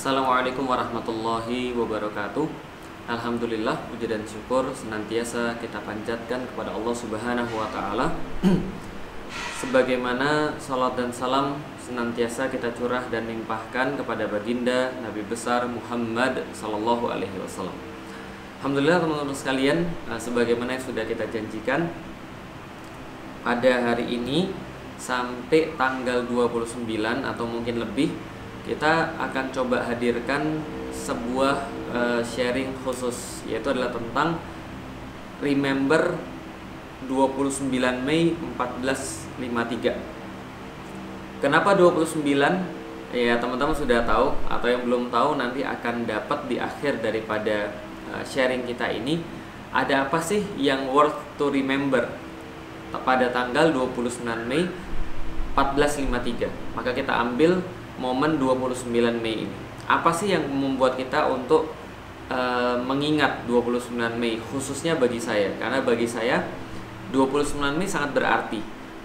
Assalamualaikum warahmatullahi wabarakatuh. Alhamdulillah puji dan syukur senantiasa kita panjatkan kepada Allah subhanahu wa ta'ala. Sebagaimana salat dan salam senantiasa kita curah dan limpahkan kepada baginda Nabi besar Muhammad sallallahu alaihi wasallam. Alhamdulillah teman-teman sekalian eh, Sebagaimana yang sudah kita janjikan Pada hari ini Sampai tanggal 29 atau mungkin lebih kita akan coba hadirkan sebuah uh, sharing khusus yaitu adalah tentang Remember 29 Mei 1453. Kenapa 29? Ya, teman-teman sudah tahu atau yang belum tahu nanti akan dapat di akhir daripada uh, sharing kita ini ada apa sih yang worth to remember pada tanggal 29 Mei 1453. Maka kita ambil momen 29 Mei ini. Apa sih yang membuat kita untuk uh, mengingat 29 Mei khususnya bagi saya? Karena bagi saya 29 Mei sangat berarti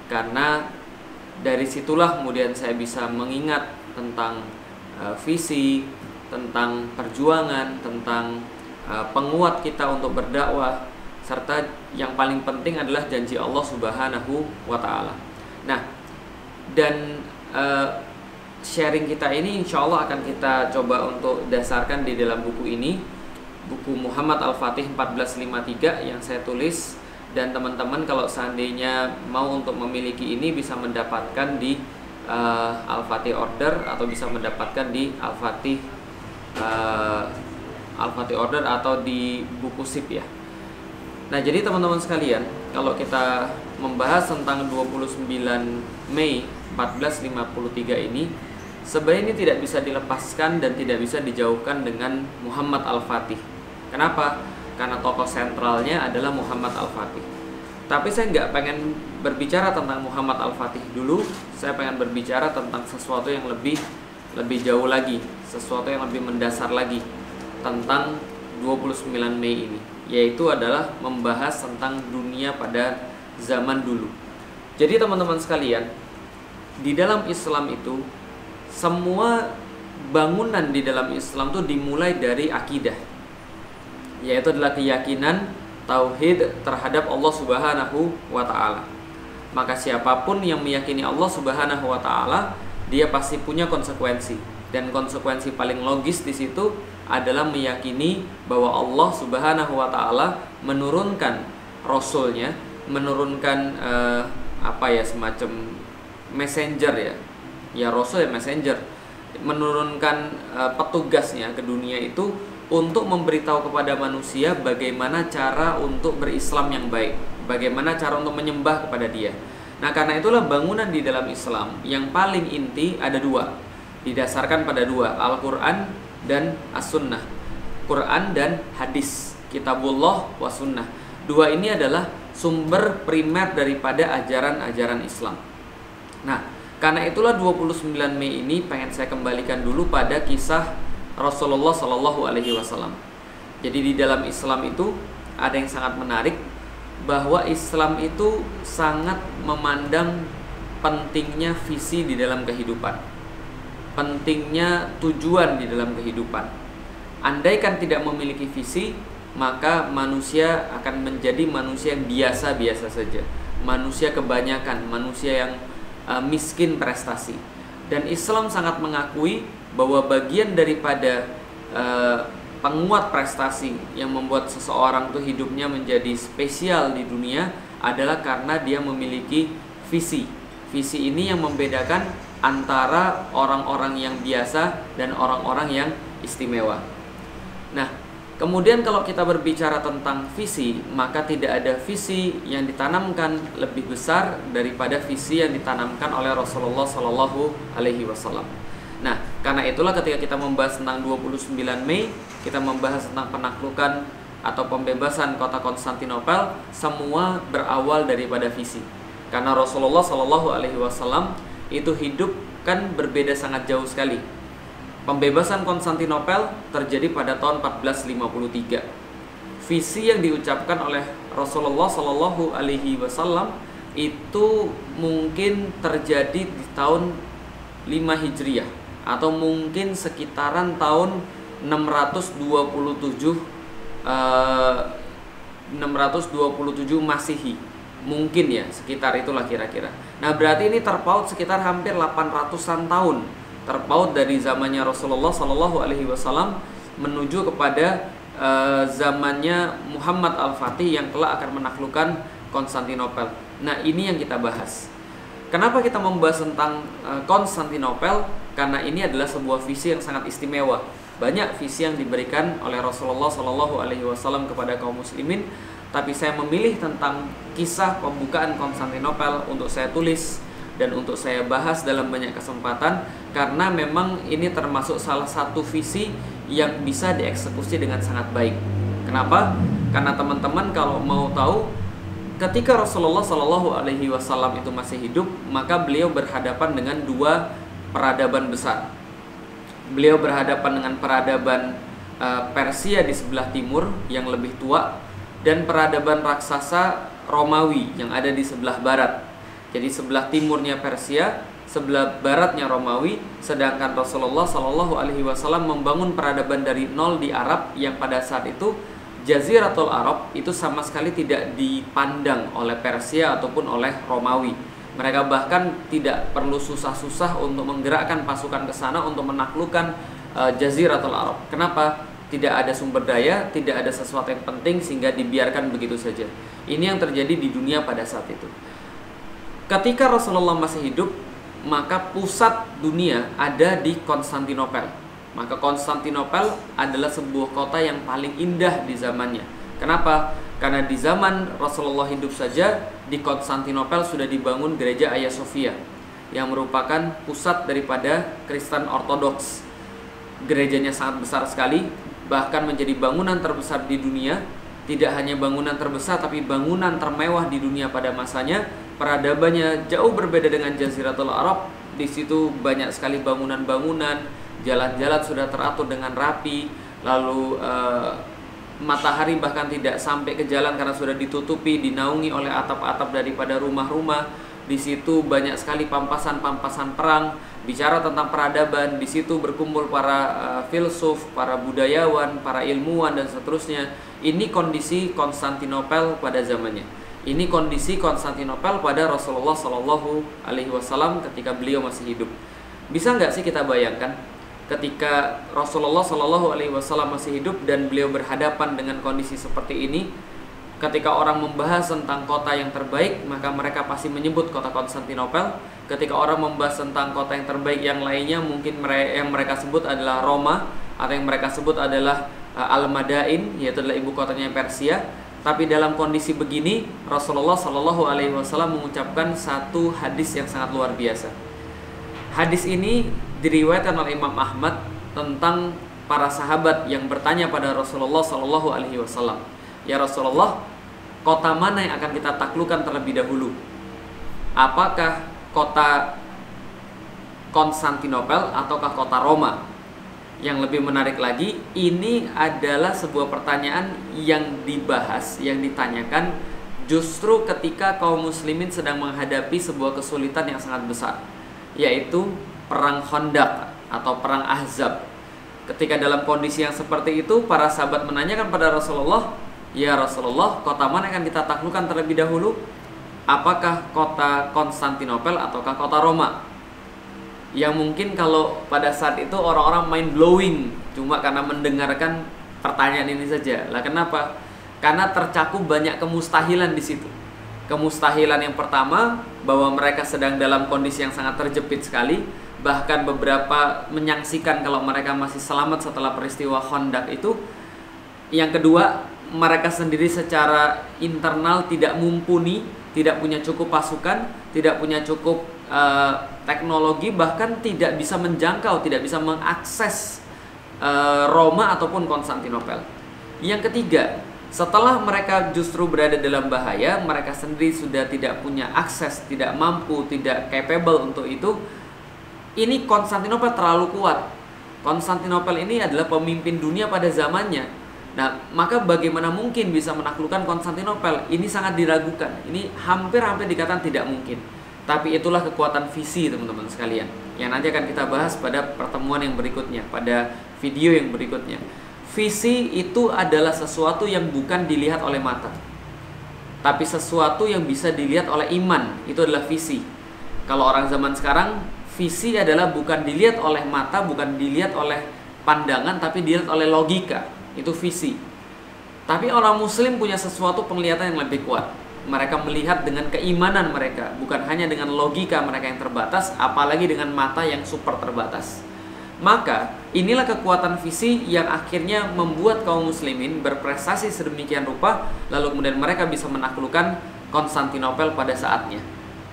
karena dari situlah kemudian saya bisa mengingat tentang uh, visi, tentang perjuangan, tentang uh, penguat kita untuk berdakwah serta yang paling penting adalah janji Allah Subhanahu wa taala. Nah, dan uh, sharing kita ini insya Allah akan kita coba untuk dasarkan di dalam buku ini. Buku Muhammad Al-Fatih 1453 yang saya tulis. Dan teman-teman kalau seandainya mau untuk memiliki ini bisa mendapatkan di uh, Al-Fatih Order atau bisa mendapatkan di Al-Fatih uh, Al-Fatih Order atau di buku SIP ya. Nah jadi teman-teman sekalian kalau kita membahas tentang 29 Mei 1453 ini sebenarnya ini tidak bisa dilepaskan dan tidak bisa dijauhkan dengan Muhammad Al-Fatih. Kenapa? Karena tokoh sentralnya adalah Muhammad Al-Fatih. Tapi saya nggak pengen berbicara tentang Muhammad Al-Fatih dulu. Saya pengen berbicara tentang sesuatu yang lebih lebih jauh lagi, sesuatu yang lebih mendasar lagi tentang 29 Mei ini, yaitu adalah membahas tentang dunia pada zaman dulu. Jadi teman-teman sekalian, di dalam Islam itu semua bangunan di dalam Islam itu dimulai dari akidah yaitu adalah keyakinan tauhid terhadap Allah Subhanahu wa taala. Maka siapa pun yang meyakini Allah Subhanahu wa taala, dia pasti punya konsekuensi. Dan konsekuensi paling logis di situ adalah meyakini bahwa Allah Subhanahu wa taala menurunkan rasulnya, menurunkan eh, apa ya semacam messenger ya ya Rasul ya messenger menurunkan uh, petugasnya ke dunia itu untuk memberitahu kepada manusia bagaimana cara untuk berislam yang baik, bagaimana cara untuk menyembah kepada Dia. Nah, karena itulah bangunan di dalam Islam yang paling inti ada dua, didasarkan pada dua, Al-Qur'an dan As-Sunnah. Quran dan hadis, kitabullah wa sunnah. Dua ini adalah sumber primer daripada ajaran-ajaran Islam. Nah, karena itulah 29 Mei ini pengen saya kembalikan dulu pada kisah Rasulullah Shallallahu Alaihi Wasallam. Jadi di dalam Islam itu ada yang sangat menarik bahwa Islam itu sangat memandang pentingnya visi di dalam kehidupan, pentingnya tujuan di dalam kehidupan. Andaikan tidak memiliki visi, maka manusia akan menjadi manusia yang biasa-biasa saja, manusia kebanyakan, manusia yang uh, miskin prestasi. Dan Islam sangat mengakui bahwa bagian daripada uh, penguat prestasi yang membuat seseorang tuh hidupnya menjadi spesial di dunia adalah karena dia memiliki visi. Visi ini yang membedakan antara orang-orang yang biasa dan orang-orang yang istimewa. Nah, Kemudian kalau kita berbicara tentang visi, maka tidak ada visi yang ditanamkan lebih besar daripada visi yang ditanamkan oleh Rasulullah Shallallahu Alaihi Wasallam. Nah, karena itulah ketika kita membahas tentang 29 Mei, kita membahas tentang penaklukan atau pembebasan kota Konstantinopel, semua berawal daripada visi. Karena Rasulullah Shallallahu Alaihi Wasallam itu hidup kan berbeda sangat jauh sekali Pembebasan Konstantinopel terjadi pada tahun 1453. Visi yang diucapkan oleh Rasulullah Shallallahu Alaihi Wasallam itu mungkin terjadi di tahun 5 Hijriah atau mungkin sekitaran tahun 627 uh, 627 Masehi. Mungkin ya, sekitar itulah kira-kira. Nah, berarti ini terpaut sekitar hampir 800-an tahun. Terpaut dari zamannya Rasulullah Shallallahu alaihi wasallam menuju kepada uh, zamannya Muhammad Al-Fatih yang kelak akan menaklukkan Konstantinopel. Nah, ini yang kita bahas. Kenapa kita membahas tentang uh, Konstantinopel? Karena ini adalah sebuah visi yang sangat istimewa banyak visi yang diberikan oleh Rasulullah Shallallahu Alaihi Wasallam kepada kaum muslimin tapi saya memilih tentang kisah pembukaan Konstantinopel untuk saya tulis dan untuk saya bahas dalam banyak kesempatan karena memang ini termasuk salah satu visi yang bisa dieksekusi dengan sangat baik. Kenapa? Karena teman-teman kalau mau tahu ketika Rasulullah Shallallahu Alaihi Wasallam itu masih hidup maka beliau berhadapan dengan dua peradaban besar beliau berhadapan dengan peradaban uh, Persia di sebelah timur yang lebih tua dan peradaban raksasa Romawi yang ada di sebelah barat. Jadi sebelah timurnya Persia, sebelah baratnya Romawi, sedangkan Rasulullah Shallallahu Alaihi Wasallam membangun peradaban dari nol di Arab yang pada saat itu Jaziratul Arab itu sama sekali tidak dipandang oleh Persia ataupun oleh Romawi mereka bahkan tidak perlu susah-susah untuk menggerakkan pasukan ke sana untuk menaklukkan uh, Jaziratul Arab. Kenapa? Tidak ada sumber daya, tidak ada sesuatu yang penting sehingga dibiarkan begitu saja. Ini yang terjadi di dunia pada saat itu. Ketika Rasulullah masih hidup, maka pusat dunia ada di Konstantinopel. Maka Konstantinopel adalah sebuah kota yang paling indah di zamannya. Kenapa? Karena di zaman Rasulullah hidup saja di Konstantinopel sudah dibangun gereja Hagia Sophia yang merupakan pusat daripada Kristen Ortodoks. Gerejanya sangat besar sekali, bahkan menjadi bangunan terbesar di dunia. Tidak hanya bangunan terbesar, tapi bangunan termewah di dunia pada masanya. Peradabannya jauh berbeda dengan Jaziratul Arab. Di situ banyak sekali bangunan-bangunan, jalan-jalan sudah teratur dengan rapi, lalu uh, matahari bahkan tidak sampai ke jalan karena sudah ditutupi dinaungi oleh atap-atap daripada rumah-rumah. Di situ banyak sekali pampasan-pampasan perang bicara tentang peradaban. Di situ berkumpul para uh, filsuf para budayawan para ilmuwan dan seterusnya. Ini kondisi Konstantinopel pada zamannya ini kondisi Konstantinopel pada Rasulullah Shallallahu Alaihi Wasallam ketika beliau masih hidup bisa nggak sih kita bayangkan ketika Rasulullah Shallallahu Alaihi Wasallam masih hidup dan beliau berhadapan dengan kondisi seperti ini, ketika orang membahas tentang kota yang terbaik, maka mereka pasti menyebut kota Konstantinopel. Ketika orang membahas tentang kota yang terbaik yang lainnya, mungkin yang mereka sebut adalah Roma atau yang mereka sebut adalah uh, Al-Madain, yaitu adalah ibu kotanya Persia. Tapi dalam kondisi begini, Rasulullah Shallallahu Alaihi Wasallam mengucapkan satu hadis yang sangat luar biasa. Hadis ini diriwayatkan oleh Imam Ahmad tentang para sahabat yang bertanya pada Rasulullah Shallallahu Alaihi Wasallam, ya Rasulullah, kota mana yang akan kita taklukkan terlebih dahulu? Apakah kota Konstantinopel ataukah kota Roma? Yang lebih menarik lagi, ini adalah sebuah pertanyaan yang dibahas, yang ditanyakan justru ketika kaum muslimin sedang menghadapi sebuah kesulitan yang sangat besar, yaitu perang Khandaq atau perang Ahzab. Ketika dalam kondisi yang seperti itu, para sahabat menanyakan pada Rasulullah, "Ya Rasulullah, kota mana yang akan kita taklukkan terlebih dahulu? Apakah kota Konstantinopel ataukah kota Roma?" Yang mungkin kalau pada saat itu orang-orang mind blowing cuma karena mendengarkan pertanyaan ini saja. Lah kenapa? Karena tercakup banyak kemustahilan di situ. Kemustahilan yang pertama bahwa mereka sedang dalam kondisi yang sangat terjepit sekali bahkan beberapa menyaksikan kalau mereka masih selamat setelah peristiwa Hondak itu. Yang kedua, mereka sendiri secara internal tidak mumpuni, tidak punya cukup pasukan, tidak punya cukup uh, teknologi, bahkan tidak bisa menjangkau, tidak bisa mengakses uh, Roma ataupun Konstantinopel. Yang ketiga, setelah mereka justru berada dalam bahaya, mereka sendiri sudah tidak punya akses, tidak mampu, tidak capable untuk itu, ini Konstantinopel terlalu kuat. Konstantinopel ini adalah pemimpin dunia pada zamannya. Nah, maka bagaimana mungkin bisa menaklukkan Konstantinopel? Ini sangat diragukan. Ini hampir-hampir dikatakan tidak mungkin. Tapi itulah kekuatan visi teman-teman sekalian Yang nanti akan kita bahas pada pertemuan yang berikutnya Pada video yang berikutnya. Visi itu adalah sesuatu yang bukan dilihat oleh mata Tapi sesuatu yang bisa dilihat oleh iman. Itu adalah visi. Kalau orang zaman sekarang Visi adalah bukan dilihat oleh mata Bukan dilihat oleh pandangan Tapi dilihat oleh logika. Itu visi. Tapi orang muslim punya sesuatu penglihatan yang lebih kuat mereka melihat dengan keimanan mereka, bukan hanya dengan logika mereka yang terbatas, apalagi dengan mata yang super terbatas. Maka, inilah kekuatan visi yang akhirnya membuat kaum muslimin berprestasi sedemikian rupa, lalu kemudian mereka bisa menaklukkan Konstantinopel pada saatnya.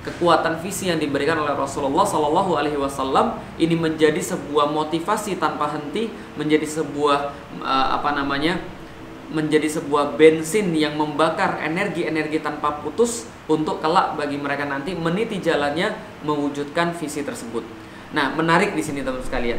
Kekuatan visi yang diberikan oleh Rasulullah Shallallahu Alaihi Wasallam ini menjadi sebuah motivasi tanpa henti, menjadi sebuah uh, apa namanya menjadi sebuah bensin yang membakar energi-energi tanpa putus untuk kelak bagi mereka nanti meniti jalannya mewujudkan visi tersebut. Nah, menarik di sini teman sekalian.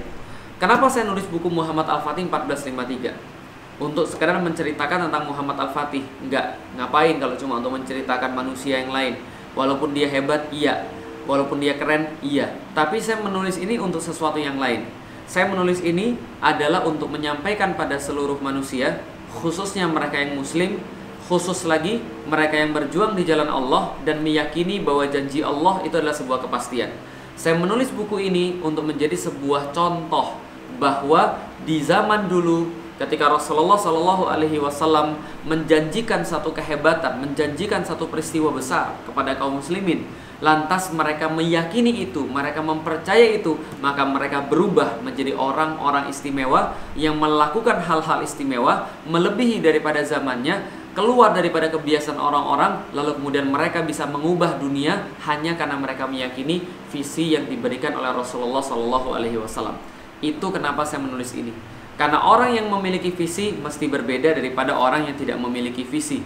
Kenapa saya nulis buku Muhammad Al-Fatih 1453? Untuk sekedar menceritakan tentang Muhammad Al-Fatih. Enggak, ngapain kalau cuma untuk menceritakan manusia yang lain. Walaupun dia hebat, iya. Walaupun dia keren, iya. Tapi saya menulis ini untuk sesuatu yang lain. Saya menulis ini adalah untuk menyampaikan pada seluruh manusia khususnya mereka yang muslim, khusus lagi mereka yang berjuang di jalan Allah dan meyakini bahwa janji Allah itu adalah sebuah kepastian. Saya menulis buku ini untuk menjadi sebuah contoh bahwa di zaman dulu ketika Rasulullah Shallallahu Alaihi Wasallam menjanjikan satu kehebatan, menjanjikan satu peristiwa besar kepada kaum muslimin, lantas mereka meyakini itu, mereka mempercaya itu, maka mereka berubah menjadi orang-orang istimewa yang melakukan hal-hal istimewa melebihi daripada zamannya, keluar daripada kebiasaan orang-orang, lalu kemudian mereka bisa mengubah dunia hanya karena mereka meyakini visi yang diberikan oleh Rasulullah Shallallahu Alaihi Wasallam. Itu kenapa saya menulis ini. Karena orang yang memiliki visi mesti berbeda daripada orang yang tidak memiliki visi.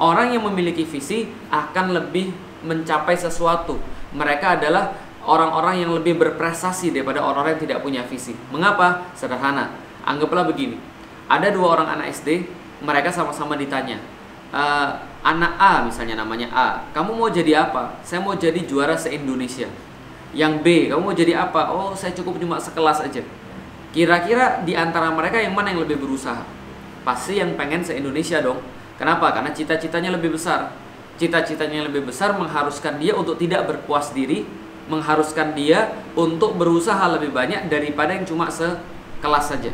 Orang yang memiliki visi akan lebih mencapai sesuatu. Mereka adalah orang-orang yang lebih berprestasi daripada orang-orang yang tidak punya visi. Mengapa? Sederhana. Anggaplah begini. Ada dua orang anak SD, mereka sama-sama ditanya. E, anak A misalnya namanya A, kamu mau jadi apa? Saya mau jadi juara se-Indonesia. Yang B, kamu mau jadi apa? Oh, saya cukup cuma sekelas aja. Kira-kira di antara mereka yang mana yang lebih berusaha? Pasti yang pengen se-Indonesia dong. Kenapa? Karena cita-citanya lebih besar cita-citanya yang lebih besar mengharuskan dia untuk tidak berpuas diri, mengharuskan dia untuk berusaha lebih banyak daripada yang cuma sekelas saja.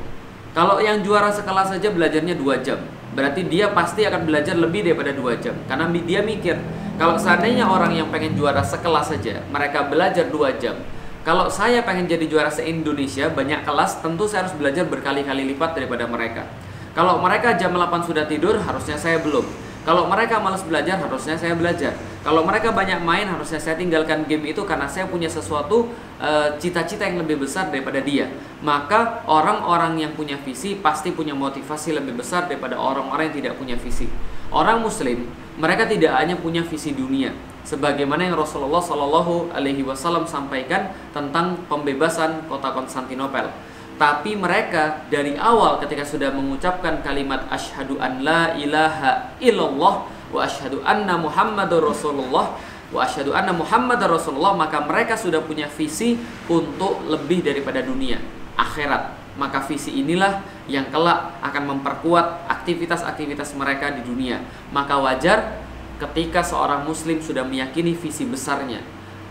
Kalau yang juara sekelas saja belajarnya dua jam, berarti dia pasti akan belajar lebih daripada dua jam. Karena dia mikir, kalau seandainya orang yang pengen juara sekelas saja, mereka belajar dua jam. Kalau saya pengen jadi juara se-Indonesia, banyak kelas, tentu saya harus belajar berkali-kali lipat daripada mereka. Kalau mereka jam 8 sudah tidur, harusnya saya belum. Kalau mereka malas belajar, harusnya saya belajar. Kalau mereka banyak main, harusnya saya tinggalkan game itu karena saya punya sesuatu eh, cita-cita e, yang lebih besar daripada dia. Maka orang-orang yang punya visi pasti punya motivasi lebih besar daripada orang-orang yang tidak punya visi. Orang Muslim, mereka tidak hanya punya visi dunia, sebagaimana yang Rasulullah Shallallahu Alaihi Wasallam sampaikan tentang pembebasan kota Konstantinopel tapi mereka dari awal ketika sudah mengucapkan kalimat asyhadu an la ilaha illallah wa asyhadu anna muhammadar rasulullah wa asyhadu anna muhammadar rasulullah maka mereka sudah punya visi untuk lebih daripada dunia akhirat. Maka visi inilah yang kelak akan memperkuat aktivitas-aktivitas mereka di dunia. Maka wajar ketika seorang muslim sudah meyakini visi besarnya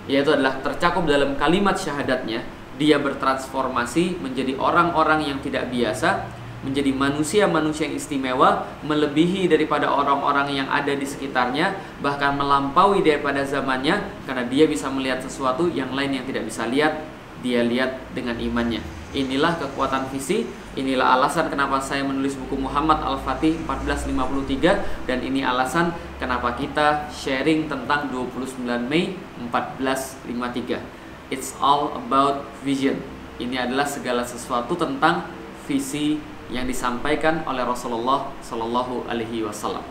yaitu adalah tercakup dalam kalimat syahadatnya dia bertransformasi menjadi orang-orang yang tidak biasa, menjadi manusia-manusia yang istimewa, melebihi daripada orang-orang yang ada di sekitarnya, bahkan melampaui daripada zamannya, karena dia bisa melihat sesuatu yang lain yang tidak bisa lihat, dia lihat dengan imannya. Inilah kekuatan visi, inilah alasan kenapa saya menulis buku Muhammad Al-Fatih 1453 dan ini alasan kenapa kita sharing tentang 29 Mei 1453. It's all about vision. Ini adalah segala sesuatu tentang visi yang disampaikan oleh Rasulullah Shallallahu Alaihi Wasallam.